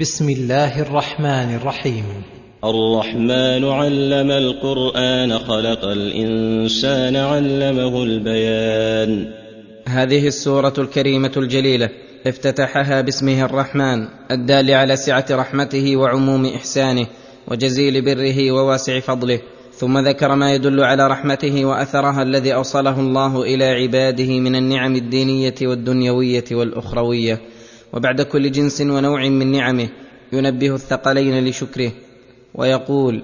بسم الله الرحمن الرحيم. الرحمن علم القرآن خلق الإنسان علمه البيان. هذه السورة الكريمة الجليلة افتتحها باسمه الرحمن الدال على سعة رحمته وعموم إحسانه وجزيل بره وواسع فضله ثم ذكر ما يدل على رحمته وأثرها الذي أوصله الله إلى عباده من النعم الدينية والدنيوية والأخروية. وبعد كل جنس ونوع من نعمه ينبه الثقلين لشكره ويقول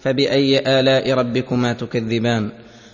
فبأي آلاء ربكما تكذبان؟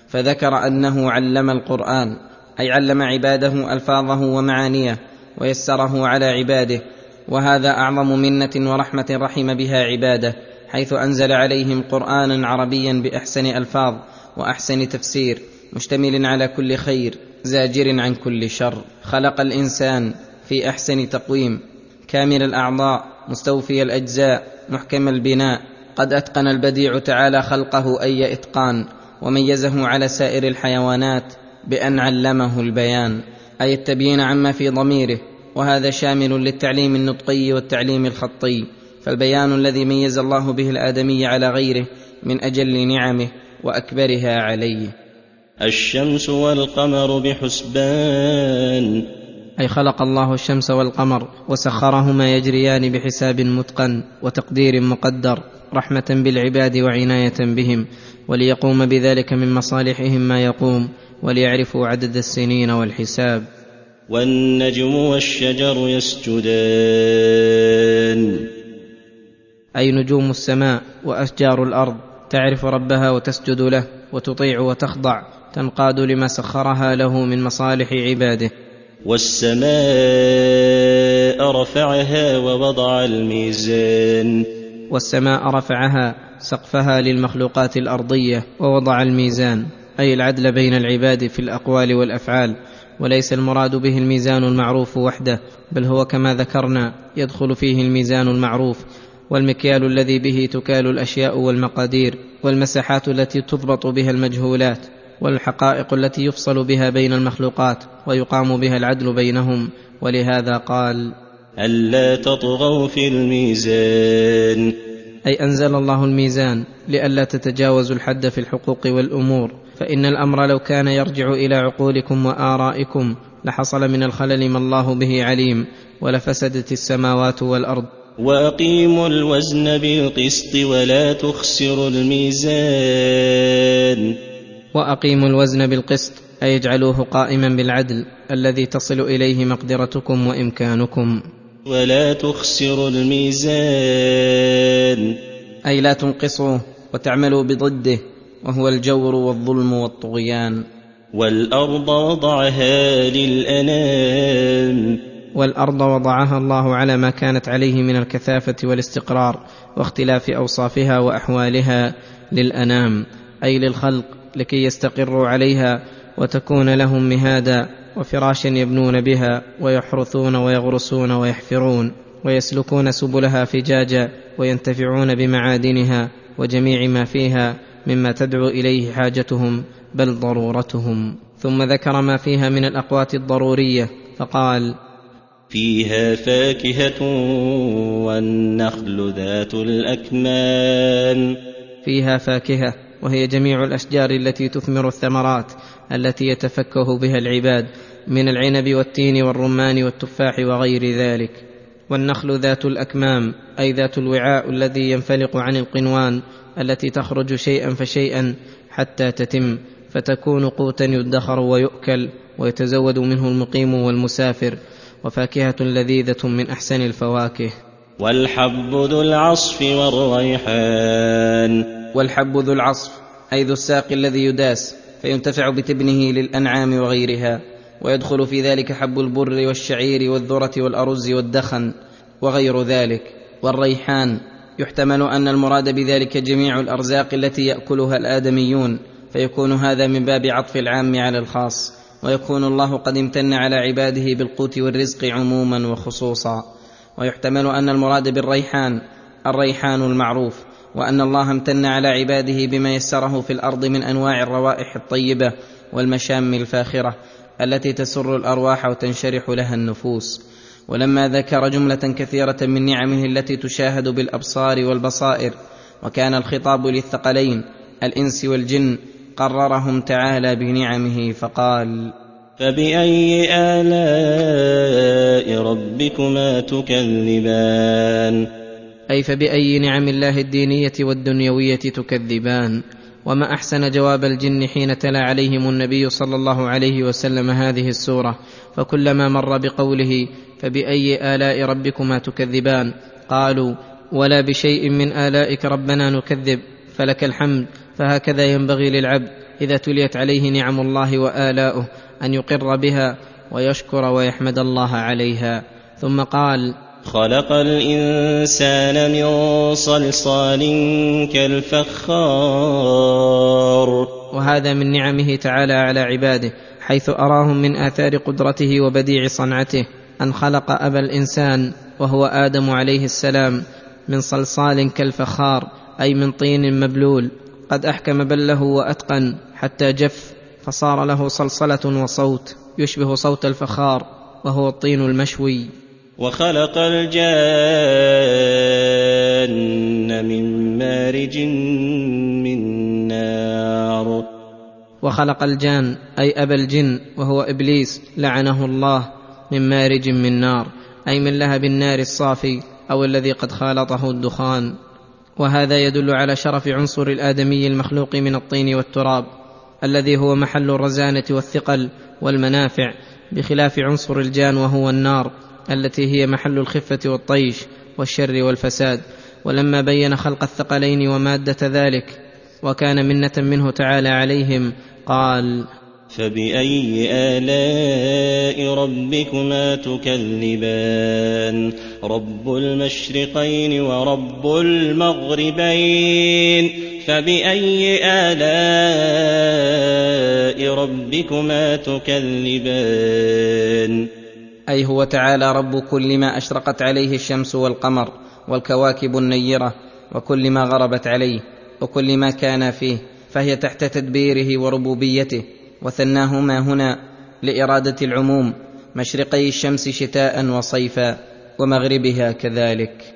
فذكر أنه علم القرآن أي علم عباده ألفاظه ومعانيه ويسره على عباده وهذا أعظم منة ورحمة رحم بها عباده حيث أنزل عليهم قرآنا عربيا بأحسن ألفاظ وأحسن تفسير مشتمل على كل خير زاجر عن كل شر. خلق الإنسان في أحسن تقويم. كامل الأعضاء مستوفي الأجزاء محكم البناء. قد أتقن البديع تعالى خلقه أي إتقان وميزه على سائر الحيوانات بأن علمه البيان. أي التبيين عما في ضميره. وهذا شامل للتعليم النطقي والتعليم الخطي. فالبيان الذي ميز الله به الآدمي على غيره من أجل نعمه وأكبرها عليه. الشمس والقمر بحسبان. أي خلق الله الشمس والقمر وسخرهما يجريان بحساب متقن وتقدير مقدر رحمة بالعباد وعناية بهم وليقوم بذلك من مصالحهم ما يقوم وليعرفوا عدد السنين والحساب. والنجم والشجر يسجدان. أي نجوم السماء وأشجار الأرض تعرف ربها وتسجد له وتطيع وتخضع تنقاد لما سخرها له من مصالح عباده. والسماء رفعها ووضع الميزان. والسماء رفعها سقفها للمخلوقات الأرضية ووضع الميزان أي العدل بين العباد في الأقوال والأفعال وليس المراد به الميزان المعروف وحده بل هو كما ذكرنا يدخل فيه الميزان المعروف والمكيال الذي به تكال الأشياء والمقادير والمساحات التي تضبط بها المجهولات. والحقائق التي يفصل بها بين المخلوقات ويقام بها العدل بينهم ولهذا قال ألا تطغوا في الميزان. أي أنزل الله الميزان لئلا تتجاوزوا الحد في الحقوق والأمور فإن الأمر لو كان يرجع إلى عقولكم وآرائكم لحصل من الخلل ما الله به عليم ولفسدت السماوات والأرض. وأقيموا الوزن بالقسط ولا تخسروا الميزان. وأقيموا الوزن بالقسط أي اجعلوه قائما بالعدل الذي تصل إليه مقدرتكم وإمكانكم. ولا تخسروا الميزان. أي لا تنقصوه وتعملوا بضده وهو الجور والظلم والطغيان. والأرض وضعها للأنام. والأرض وضعها الله على ما كانت عليه من الكثافة والاستقرار واختلاف أوصافها وأحوالها للأنام أي للخلق. لكي يستقروا عليها وتكون لهم مهادا وفراشا يبنون بها ويحرثون ويغرسون ويحفرون ويسلكون سبلها فجاجا وينتفعون بمعادنها وجميع ما فيها مما تدعو إليه حاجتهم بل ضرورتهم. ثم ذكر ما فيها من الأقوات الضرورية فقال فيها فاكهة والنخل ذات الأكمام. فيها فاكهة وهي جميع الأشجار التي تثمر الثمرات التي يتفكه بها العباد من العنب والتين والرمان والتفاح وغير ذلك. والنخل ذات الأكمام أي ذات الوعاء الذي ينفلق عن القنوان التي تخرج شيئا فشيئا حتى تتم فتكون قوتا يدخر ويؤكل ويتزود منه المقيم والمسافر وفاكهة لذيذة من أحسن الفواكه. والحب ذو العصف والريحان. والحب ذو العصف أي ذو الساق الذي يداس فينتفع بتبنه للأنعام وغيرها ويدخل في ذلك حب البر والشعير والذرة والأرز والدخن وغير ذلك والريحان. يحتمل أن المراد بذلك جميع الأرزاق التي يأكلها الآدميون فيكون هذا من باب عطف العام على الخاص ويكون الله قد امتن على عباده بالقوت والرزق عموما وخصوصا. ويحتمل أن المراد بالريحان الريحان المعروف. وأن الله امتن على عباده بما يسره في الأرض من أنواع الروائح الطيبة والمشام الفاخرة التي تسر الأرواح وتنشرح لها النفوس. ولما ذكر جملة كثيرة من نعمه التي تشاهد بالأبصار والبصائر وكان الخطاب للثقلين الإنس والجن قررهم تعالى بنعمه فقال فبأي آلاء ربكما تكذبان؟ أي فبأي نعم الله الدينية والدنيوية تكذبان؟ وما أحسن جواب الجن حين تلا عليهم النبي صلى الله عليه وسلم هذه السورة؟ فكلما مر بقوله فبأي آلاء ربكما تكذبان؟ قالوا ولا بشيء من آلائك ربنا نكذب فلك الحمد فهكذا ينبغي للعبد إذا تليت عليه نعم الله وآلاؤه أن يقر بها ويشكر ويحمد الله عليها. ثم قال خلق الإنسان من صلصال كالفخار. وهذا من نعمه تعالى على عباده حيث أراهم من آثار قدرته وبديع صنعته. أن خلق أبا الإنسان وهو آدم عليه السلام من صلصال كالفخار أي من طين مبلول. قد أحكم بله وأتقن حتى جف فصار له صلصلة وصوت يشبه صوت الفخار وهو الطين المشوي. وخلق الجان من مارج من نار. وخلق الجان أي أبا الجن وهو إبليس لعنه الله من مارج من نار أي من لهب النار الصافي أو الذي قد خالطه الدخان. وهذا يدل على شرف عنصر الآدمي المخلوق من الطين والتراب الذي هو محل الرزانة والثقل والمنافع بخلاف عنصر الجان وهو النار. التي هي محل الخفة والطيش والشر والفساد. ولما بين خلق الثقلين ومادة ذلك وكان منة منه تعالى عليهم قال فبأي آلاء ربكما تكذبان؟ رب المشرقين ورب المغربين. فبأي آلاء ربكما تكذبان؟ أي هو تعالى رب كل ما أشرقت عليه الشمس والقمر والكواكب النيرة وكل ما غربت عليه وكل ما كان فيه فهي تحت تدبيره وربوبيته وثناهما هنا لإرادة العموم مشرقي الشمس شتاء وصيفا ومغربها كذلك.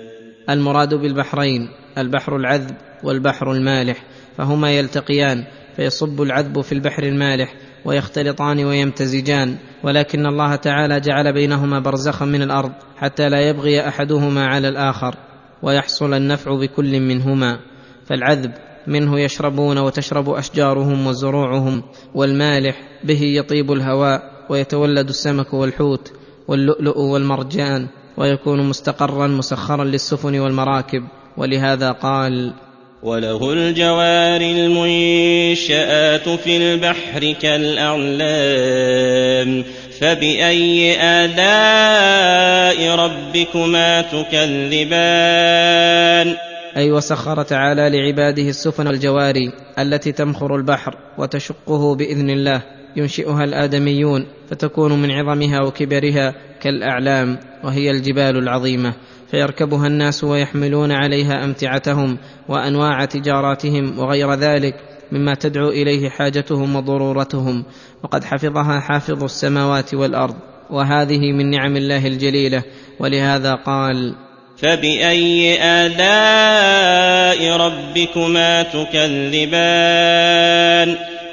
المراد بالبحرين البحر العذب والبحر المالح فهما يلتقيان فيصب العذب في البحر المالح ويختلطان ويمتزجان ولكن الله تعالى جعل بينهما برزخا من الأرض حتى لا يبغي أحدهما على الآخر ويحصل النفع بكل منهما فالعذب منه يشربون وتشرب أشجارهم وزروعهم والمالح به يطيب الهواء ويتولد السمك والحوت واللؤلؤ والمرجان ويكون مستقرا مسخرا للسفن والمراكب. ولهذا قال وله الجوار المنشآت في البحر كالأعلام. فبأي آلاء ربكما تكذبان؟ أي وسخر تعالى لعباده السفن الجواري التي تمخر البحر وتشقه بإذن الله. ينشئها الآدميون فتكون من عظمها وكبرها كالأعلام وهي الجبال العظيمة فيركبها الناس ويحملون عليها أمتعتهم وأنواع تجاراتهم وغير ذلك مما تدعو إليه حاجتهم وضرورتهم وقد حفظها حافظ السماوات والأرض. وهذه من نعم الله الجليلة ولهذا قال فباي الاء ربكما تكذبان؟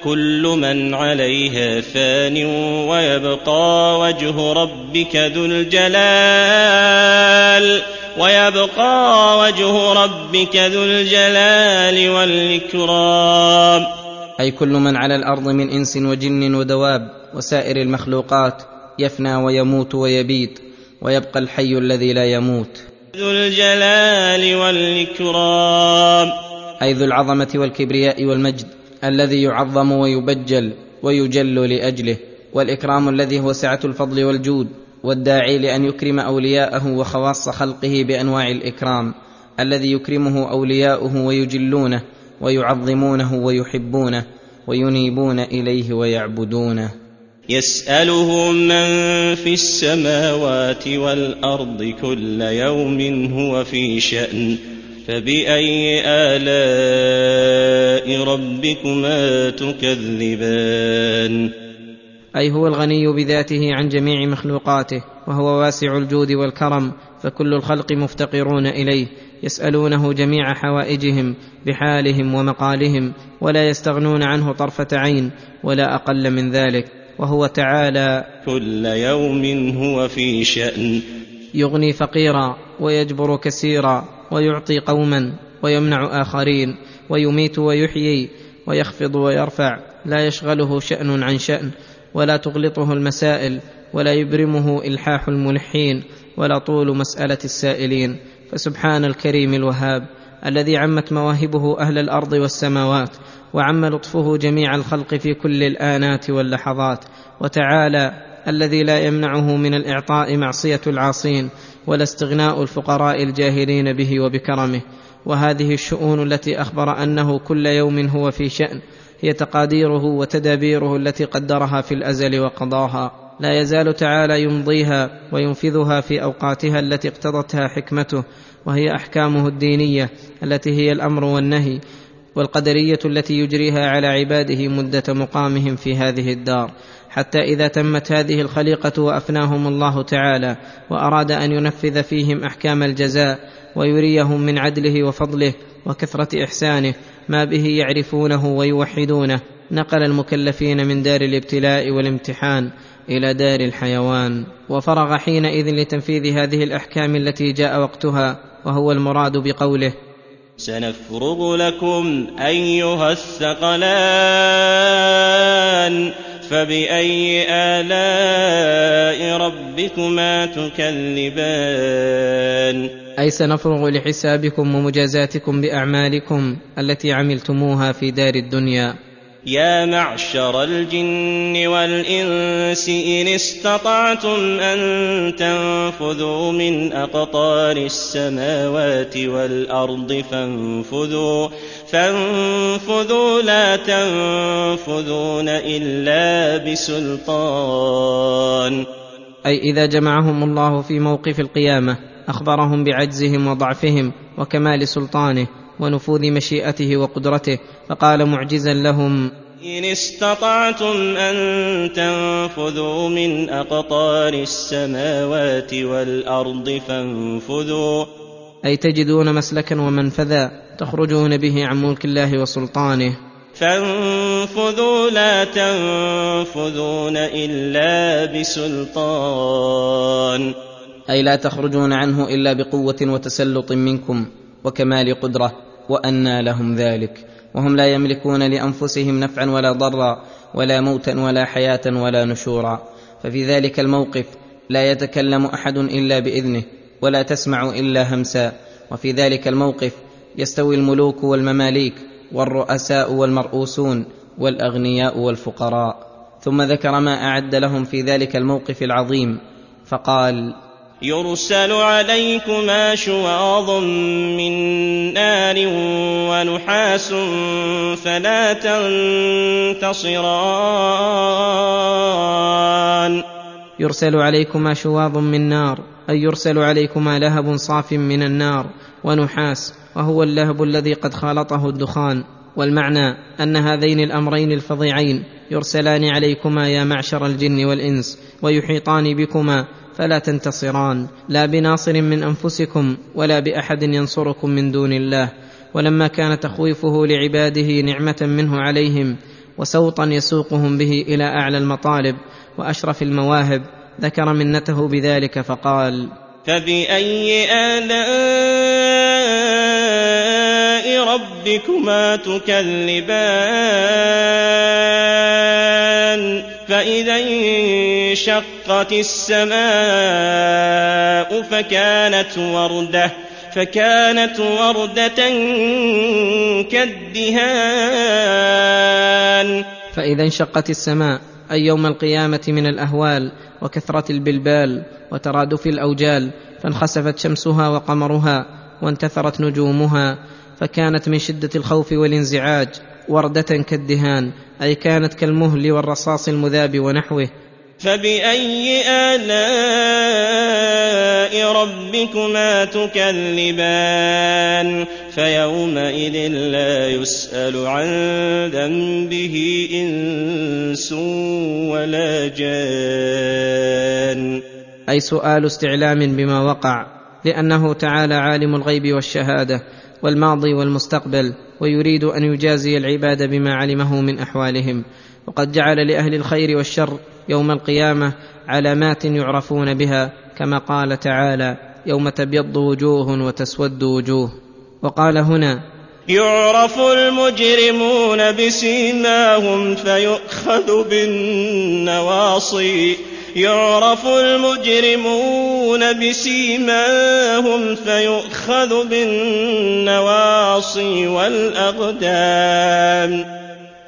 كل من عليها فان ويبقى وجه ربك ذو الجلال ويبقى وجه ربك ذو الجلال والإكرام. أي كل من على الأرض من إنس وجن ودواب وسائر المخلوقات يفنى ويموت ويبيد ويبقى الحي الذي لا يموت. ذو الجلال والإكرام. أي ذو العظمة والكبرياء والمجد. الذي يعظم ويبجل ويجل لأجله والإكرام الذي هو سعة الفضل والجود والداعي لأن يكرم أولياءه وخواص خلقه بأنواع الإكرام الذي يكرمه أولياؤه ويجلونه ويعظمونه ويحبونه وينيبون إليه ويعبدونه. يساله من في السماوات والأرض كل يوم هو في شأن. فباي الاء ربكما تكذبان أي هو الغني بذاته عن جميع مخلوقاته وهو واسع الجود والكرم فكل الخلق مفتقرون إليه يسألونه جميع حوائجهم بحالهم ومقالهم ولا يستغنون عنه طرفة عين ولا أقل من ذلك وهو تعالى كل يوم هو في شأن. يغني فقيرا ويجبر كثيرا ويعطي قوما ويمنع آخرين ويميت ويحيي ويخفض ويرفع. لا يشغله شأن عن شأن ولا تغلطه المسائل ولا يبرمه إلحاح الملحين ولا طول مسألة السائلين. فسبحان الكريم الوهاب الذي عمت مواهبه أهل الأرض والسماوات وعم لطفه جميع الخلق في كل الآنات واللحظات. وتعالى الذي لا يمنعه من الإعطاء معصية العاصين ولا استغناء الفقراء الجاهلين به وبكرمه. وهذه الشؤون التي أخبر أنه كل يوم هو في شأن هي تقاديره وتدابيره التي قدرها في الأزل وقضاها. لا يزال تعالى يمضيها وينفذها في أوقاتها التي اقتضتها حكمته وهي أحكامه الدينية التي هي الأمر والنهي والقدرية التي يجريها على عباده مدة مقامهم في هذه الدار. حتى إذا تمت هذه الخليقة وأفناهم الله تعالى وأراد أن ينفذ فيهم أحكام الجزاء ويريهم من عدله وفضله وكثرة إحسانه ما به يعرفونه ويوحدونه. نقل المكلفين من دار الابتلاء والامتحان إلى دار الحيوان. وفرغ حينئذ لتنفيذ هذه الأحكام التي جاء وقتها وهو المراد بقوله سنفرغ لكم أيها الثقلان. فباي الاء ربكما تكذبان اي سنفرغ لحسابكم ومجازاتكم باعمالكم التي عملتموها في دار الدنيا يا معشر الجن والإنس إن استطعتم أن تنفذوا من أقطار السماوات والأرض فانفذوا فانفذوا لا تنفذون إلا بسلطان. أي إذا جمعهم الله في موقف القيامة أخبرهم بعجزهم وضعفهم وكمال سلطانه ونفوذ مشيئته وقدرته فقال معجزا لهم إن استطعتم أن تنفذوا من أقطار السماوات والأرض فانفذوا. أي تجدون مسلكا ومنفذا تخرجون به عن ملك الله وسلطانه. فانفذوا لا تنفذون إلا بسلطان. أي لا تخرجون عنه إلا بقوة وتسلط منكم وكمال قدرة. وأنى لهم ذلك. وهم لا يملكون لأنفسهم نفعا ولا ضرا ولا موتا ولا حياة ولا نشورا. ففي ذلك الموقف لا يتكلم أحد إلا بإذنه ولا تسمع إلا همسا. وفي ذلك الموقف يستوي الملوك والمماليك والرؤساء والمرؤوسون والأغنياء والفقراء. ثم ذكر ما أعد لهم في ذلك الموقف العظيم فقال يرسل عليكما شواظ من نار ونحاس فلا تنتصران. يرسل عليكما شواظ من نار أي يرسل عليكما لهب صاف من النار ونحاس وهو اللهب الذي قد خالطه الدخان. والمعنى أن هذين الأمرين الفظيعين يرسلان عليكما يا معشر الجن والإنس ويحيطان بكما فلا تنتصران. لا بناصر من أنفسكم ولا بأحد ينصركم من دون الله. ولما كان تخويفه لعباده نعمة منه عليهم وسوطا يسوقهم به إلى أعلى المطالب وأشرف المواهب ذكر منته بذلك فقال فبأي آلاء ربكما تكذبان؟ فإذا انشقت السماء فكانت وردة فكانت وردة كالدهان. فإذا انشقت السماء أي يوم القيامة من الأهوال وكثره البلبال وترادف الأوجال فانخسفت شمسها وقمرها وانتثرت نجومها فكانت من شدة الخوف والانزعاج وردة كالدهان أي كانت كالمهل والرصاص المذاب ونحوه. فبأي آلاء ربكما تكذبان فيومئذ لا يسأل عن ذنبه إنس ولا جان أي سؤال استعلام بما وقع لأنه تعالى عالم الغيب والشهادة والماضي والمستقبل ويريد أن يجازي العباد بما علمه من أحوالهم وقد جعل لأهل الخير والشر يوم القيامة علامات يعرفون بها كما قال تعالى يوم تبيض وجوه وتسود وجوه. وقال هنا يعرف المجرمون بسيماهم فيؤخذ بالنواصي. يعرف المجرمون بسيماهم فيؤخذ بالنواصي والأقدام.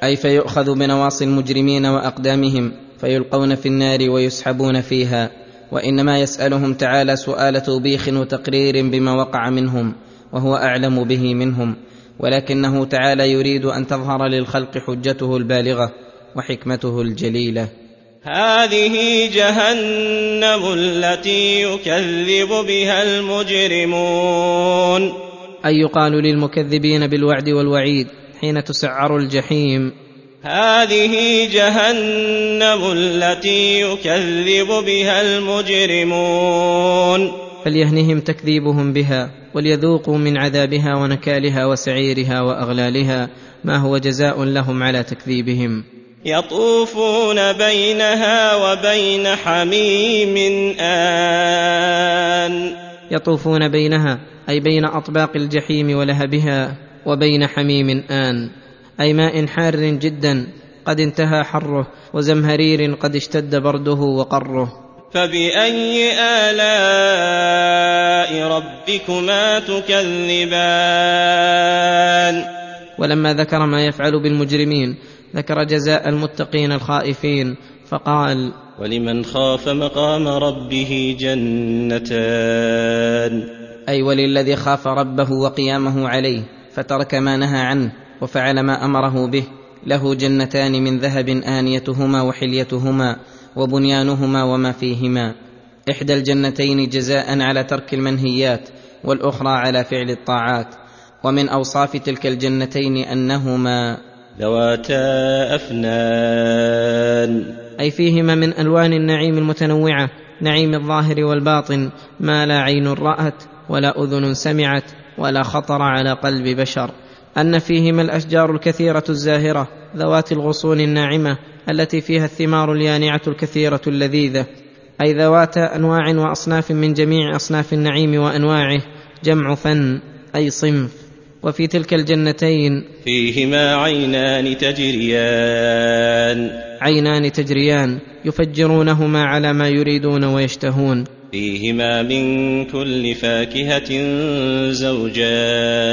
أي فيؤخذ بنواصي المجرمين وأقدامهم. فيلقون في النار ويسحبون فيها وإنما يسألهم تعالى سؤال توبيخ وتقرير بما وقع منهم وهو أعلم به منهم ولكنه تعالى يريد أن تظهر للخلق حجته البالغة وحكمته الجليلة. هذه جهنم التي يكذب بها المجرمون. أي يقال للمكذبين بالوعد والوعيد حين تسعر الجحيم. هذه جهنم التي يكذب بها المجرمون. فليهنهم تكذيبهم بها وليذوقوا من عذابها ونكالها وسعيرها وأغلالها ما هو جزاء لهم على تكذيبهم. يطوفون بينها وبين حميم آن. يطوفون بينها أي بين أطباق الجحيم ولهبها وبين حميم آن. أي ماء حار جدا قد انتهى حره وزمهرير قد اشتد برده وقره. فبأي آلاء ربكما تكذبان؟ ولما ذكر ما يفعل بالمجرمين ذكر جزاء المتقين الخائفين فقال ولمن خاف مقام ربه جنتان؟ أي وللذي خاف ربه وقيامه عليه فترك ما نهى عنه. وفعل ما أمره به له جنتان من ذهب آنيتهما وحليتهما وبنيانهما وما فيهما. إحدى الجنتين جزاء على ترك المنهيات والأخرى على فعل الطاعات. ومن أوصاف تلك الجنتين أنهما ذواتا أفنان. أي فيهما من ألوان النعيم المتنوعة نعيم الظاهر والباطن ما لا عين رأت ولا أذن سمعت ولا خطر على قلب بشر. أن فيهما الأشجار الكثيرة الزاهرة ذوات الغصون الناعمة التي فيها الثمار اليانعة الكثيرة اللذيذة. أي ذوات أنواع وأصناف من جميع أصناف النعيم وأنواعه جمع فن أي صنف. وفي تلك الجنتين فيهما عينان تجريان. عينان تجريان يفجرونهما على ما يريدون ويشتهون. فيهما من كل فاكهة زوجان.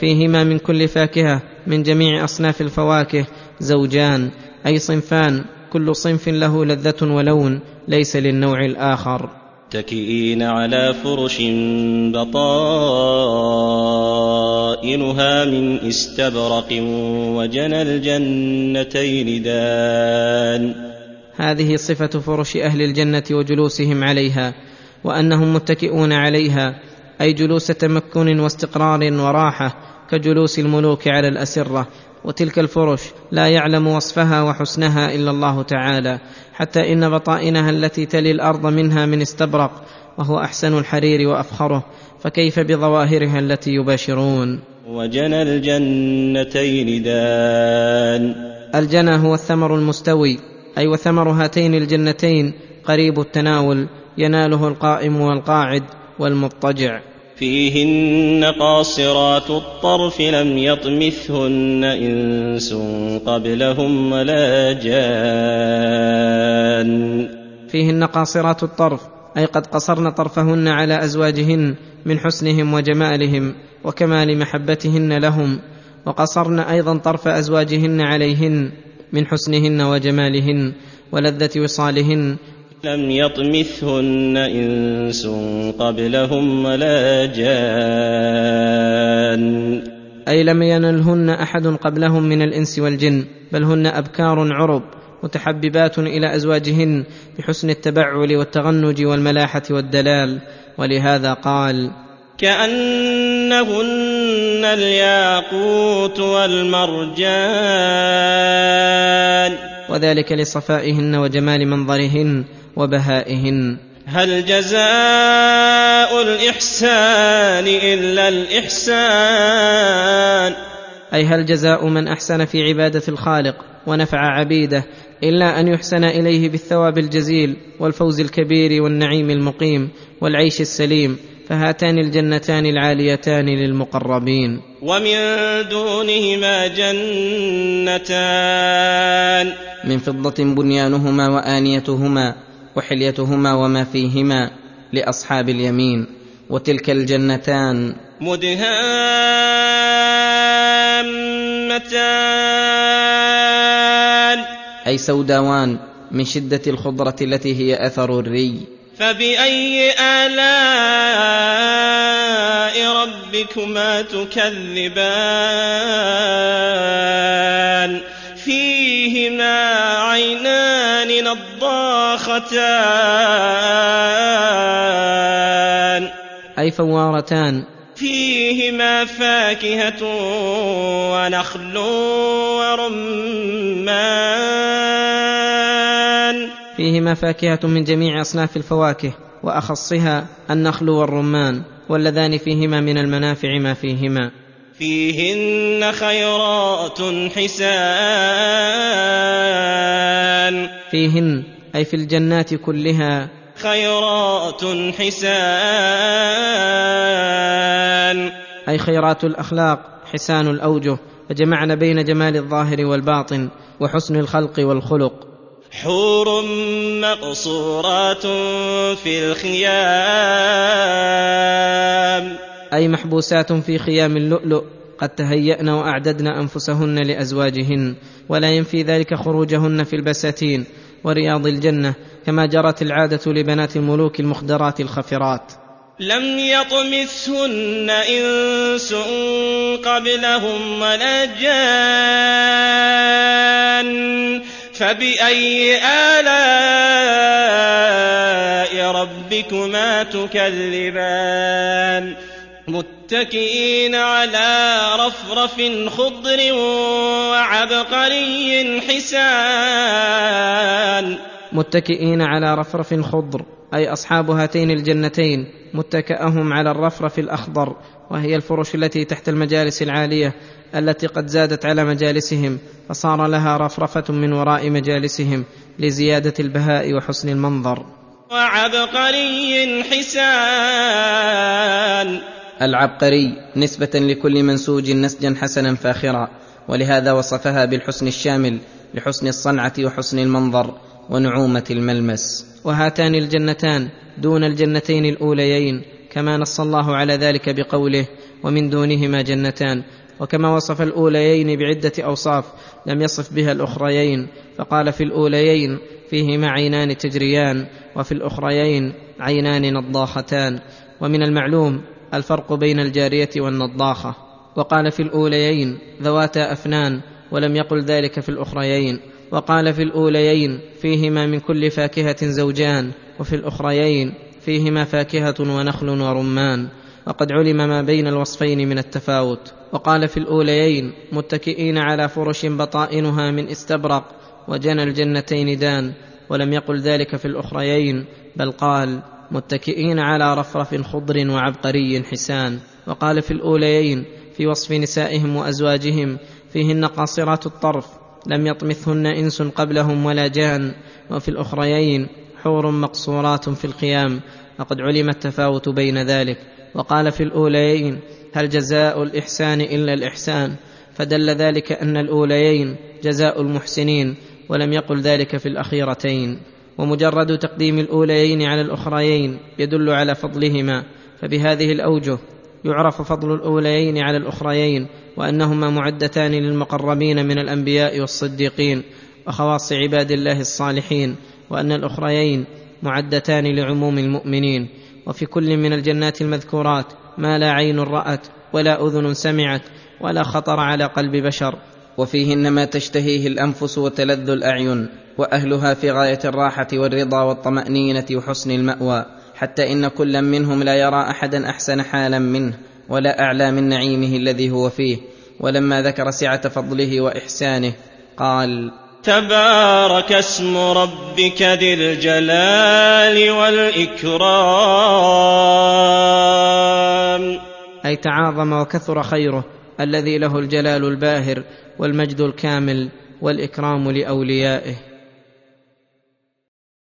فيهما من كل فاكهة من جميع أصناف الفواكه زوجان أي صنفان كل صنف له لذة ولون ليس للنوع الآخر. متكئين على فرش بطائنها من استبرق وجنى الجنتين دان. هذه صفة فرش أهل الجنة وجلوسهم عليها وأنهم متكئون عليها أي جلوس تمكن واستقرار وراحة كجلوس الملوك على الأسرة. وتلك الفرش لا يعلم وصفها وحسنها إلا الله تعالى. حتى إن بطائنها التي تلي الأرض منها من استبرق وهو أحسن الحرير وأفخره. فكيف بظواهرها التي يباشرون؟ وجنى الجنتين دان. الجنى هو الثمر المستوي أي وثمر هاتين الجنتين قريب التناول يناله القائم والقاعد والمضطجع. فيهن قاصرات الطرف لم يطمثهن إنس قبلهم ولا جان. فيهن قاصرات الطرف أي قد قصرن طرفهن على أزواجهن من حسنهم وجمالهم وكمال محبتهن لهم وقصرن أيضا طرف أزواجهن عليهن من حسنهن وجمالهن ولذة وصالهن لم يطمثهن إنس قبلهم ولا جان. أي لم ينلهن أحد قبلهم من الإنس والجن بل هن أبكار عرب متحببات إلى أزواجهن بحسن التبعل والتغنج والملاحة والدلال. ولهذا قال كأنهن الياقوت والمرجان. وذلك لصفائهن وجمال منظرهن. وبهائهن. هل جزاء الإحسان إلا الإحسان؟ أي هل جزاء من أحسن في عبادة الخالق ونفع عبيده إلا أن يحسن إليه بالثواب الجزيل والفوز الكبير والنعيم المقيم والعيش السليم فهاتان الجنتان العاليتان للمقربين. ومن دونهما جنتان. من فضة بنيانهما وآنيتهما. وحليتهما وما فيهما لأصحاب اليمين وتلك الجنتان. مدهامتان. أي سوداوان من شدة الخضرة التي هي أثر الري. فبأي آلاء ربكما تكذبان؟ فيهما عينان. نضاختان أي فوارتان. فيهما فاكهة ونخل ورمان. فيهما فاكهة من جميع أصناف الفواكه وأخصها النخل والرمان واللذان فيهما من المنافع ما فيهما. فيهن خيرات حسان. فيهن أي في الجنات كلها. خيرات حسان أي خيرات الأخلاق حسان الأوجه. فجمعن بين جمال الظاهر والباطن وحسن الخلق والخلق. حور مقصورات في الخيام. أي محبوسات في خيام اللؤلؤ. قد تهيأن واعددن أنفسهن لأزواجهن. ولا ينفي ذلك خروجهن في البساتين ورياض الجنة كما جرت العادة لبنات الملوك المخدرات الخفرات. لم يطمثهن إنس قبلهم ولا جان فبأي آلاء ربكما تكذبان؟ متكئين على رفرف خضر وعبقري حسان. متكئين على رفرف خضر أي أصحاب هاتين الجنتين متكأهم على الرفرف الأخضر وهي الفرش التي تحت المجالس العالية التي قد زادت على مجالسهم فصار لها رفرفة من وراء مجالسهم لزيادة البهاء وحسن المنظر. وعبقري حسان. العبقري نسبة لكل منسوج نسجا حسنا فاخرا ولهذا وصفها بالحسن الشامل لحسن الصنعة وحسن المنظر ونعومة الملمس. وهاتان الجنتان دون الجنتين الأوليين كما نص الله على ذلك بقوله ومن دونهما جنتان وكما وصف الأوليين بعدة أوصاف لم يصف بها الأخريين فقال في الأوليين فيهما عينان تجريان وفي الأخريين عينان نضاختان. ومن المعلوم الفرق بين الجارية والنضاخة وقال في الأوليين ذواتا أفنان ولم يقل ذلك في الأخريين وقال في الأوليين فيهما من كل فاكهة زوجان وفي الأخريين فيهما فاكهة ونخل ورمان وقد علم ما بين الوصفين من التفاوت. وقال في الأوليين متكئين على فرش بطائنها من استبرق وجنى الجنتين دان ولم يقل ذلك في الأخريين بل قال متكئين على رفرف خضر وعبقري حسان. وقال في الأوليين في وصف نسائهم وأزواجهم فيهن قاصرات الطرف لم يطمثهن إنس قبلهم ولا جان. وفي الأخريين حور مقصورات في الخيام وقد علم التفاوت بين ذلك. وقال في الأوليين هل جزاء الإحسان إلا الإحسان؟ فدل ذلك أن الأوليين جزاء المحسنين ولم يقل ذلك في الأخيرتين. ومجرد تقديم الأوليين على الأخريين يدل على فضلهما فبهذه الأوجه يعرف فضل الأوليين على الأخريين وأنهما معدتان للمقربين من الأنبياء والصديقين وخواص عباد الله الصالحين وأن الأخريين معدتان لعموم المؤمنين. وفي كل من الجنات المذكورات ما لا عين رأت ولا أذن سمعت ولا خطر على قلب بشر. وفيهن ما تشتهيه الأنفس وتلذ الأعين وأهلها في غاية الراحة والرضا والطمأنينة وحسن المأوى حتى إن كلا منهم لا يرى احدا أحسن حالا منه ولا أعلى من نعيمه الذي هو فيه. ولما ذكر سعة فضله وإحسانه قال تبارك اسم ربك ذي الجلال والإكرام. أي تعاظم وكثر خيره الذي له الجلال الباهر والمجد الكامل والإكرام لأوليائه.